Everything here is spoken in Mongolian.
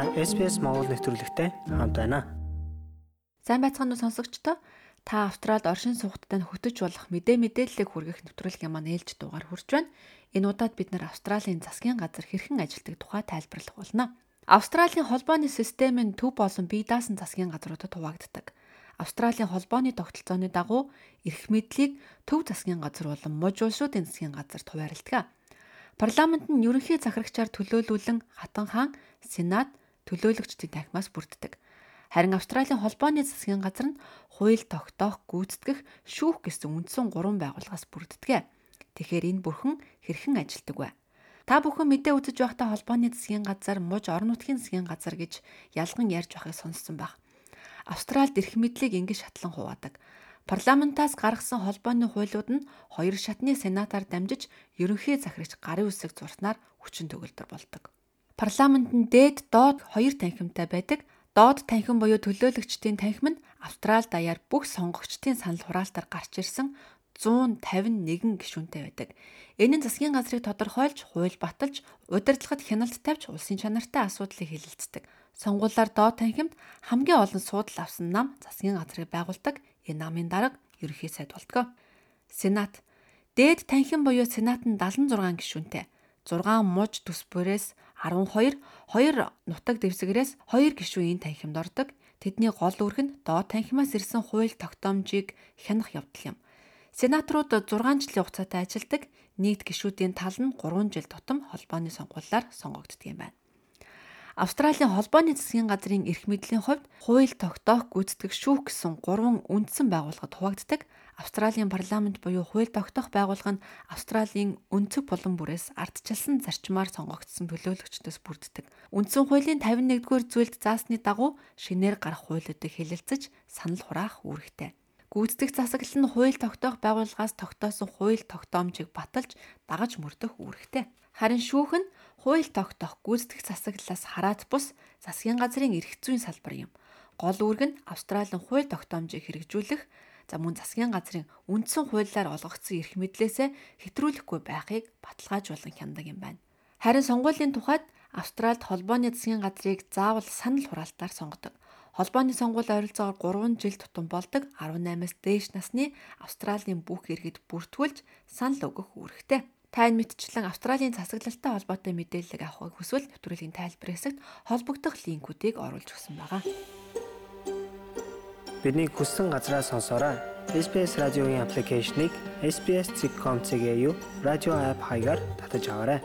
Та SPS Монгол нэвтрүүлэгтэй хамт байна. Сайн байцгаана уу сонсогчдоо? Та Австралид оршин суугчтай хөтөж болох мэдээ мэдээллийг хүргэх нэвтрүүлгийн маань ээлж дугаар хүрч байна. Энэ удаад бид нар Австралийн засгийн газар хэрхэн ажилтдаг тухай тайлбарлах болно. Австралийн холбооны системийн төв болон бие даасан засгийн газруудад хуваагддаг. Австралийн холбооны тогтолцооны дагуу эрх мэдлийг төв засгийн газар болон муж улсуудын засгийн газарт хуваарлдаг. Парламент нь ерөнхий захирагчаар төлөөлүүлэн хатан хаан, сенат, төлөөлөгчдийн танхимаас бүрддэг. Харин Австралийн холбооны засгийн газар нь хууль тогтоох, гүйцэтгэх, шүүх гэсэн үндсэн гурван байгууллагаас бүрддэг. Тэгэхээр энэ бүрхэн хэрхэн ажилтдаг вэ? Та бүхэн мэдээ үзэж байхдаа холбооны засгийн газар, муж орон нутгийн засгийн газар гэж ялган ярьж байхыг сонссон баг. Австралид эрх мэдлийг ингэж шатлан хуваадаг. Парламентаас гаргасан холбооны хуулиуд нь хоёр шатны сенатаар дамжиж ерөнхий захирагч гарын үсэг зурснаар хүчин төгөлдөр болдог. Парламент нь дээд доод хоёр танхимтай байдаг. Доод танхим буюу төлөөлөгчдийн танхим нь Австрали даяар бүх сонгогчдын санал хураалтаар гарч ирсэн 151 гишүүнтэй байдаг. Энэ нь засгийн газрыг тодорхойлж, хууль баталж, удирдлагад хяналт тавьж, улсын чанартай асуудлыг хэлэлцдэг. Сонгуулиар доод танхимд хамгийн олон суудал авсан нам засгийн газрыг байгуулдаг. Энэ намын дарга ерөнхий сайд болтгоо. Сенат Дээд танхим буюу Сенат нь 76 гишүүнтэй. 6 муж төс бүрээс 12, 2 нутаг дэвсгэрээс 2 гишүүн танхимд ордог. Тэдний гол үүрэг нь доод танхимаас ирсэн хууль тогтоомжийг хянах явдал юм. Сенаторууд 6 жилийн хугацаатай ажилладаг. Нийт гишүүдийн тал нь 3 жил тутам холбооны сонгуулиар сонгогддог юм байна. Австралийн холбооны засгийн газрын эрх мэдлийн хувьд хууль тогтоох гүйцэтгэх шүүх гэсэн гурван үндсэн байгууллагад хуваагддаг. Австралийн парламент буюу хууль тогтоох байгууллага нь Австралийн өнцөг булан бүрээс ардчилсан зарчмаар сонгогдсон төлөөлөгчдөөс бүрддэг. Үндсэн хуулийн 51-р зүйлд заасны дагуу шинээр гарах хуулиудыг хэлэлцэж санал хураах үүрэгтэй. Гүйцэтгэх засаглал нь хууль тогтоох байгууллагаас тогтоосон хууль тогтоомжийг баталж дагаж мөрдөх үүрэгтэй. Харин шүүх нь хууль тогтоох гүйцэтгэх засаглалаас хараад бус засгийн газрын эрх зүйн салбар юм. Гол үүрэг нь Австралийн хууль тогтоомжийг хэрэгжүүлэх За мөн засгийн газрын үндсэн хуулиар олгогдсон эрх мэдлээсээ хэтрүүлэхгүй байхыг баталгаажуулан хяндаг юм байна. Харин сонгуулийн тухайд Австральд холбооны засгийн газрыг заавал санал хураалтаар сонгодог. Холбооны сонгуул ойролцоогоор 3 жил тутам болдог 18-аас дээш насны Австралийн бүх иргэд бүртгүүлж санал өгөх үүрэгтэй. Та энэ мэдчлэн Австралийн засаглалтай холбоотой мэдээлэл авахыг хүсвэл нэвтрүүлгийн тайлбар хэсэгт холбогдох линкүүдийг оруулж өгсөн байгаа. Бидний хүссэн газраас сонсоорой. SBS радиогийн аппликейшнийг SBS.com.cg радио апп хаягаар татаж аваарай.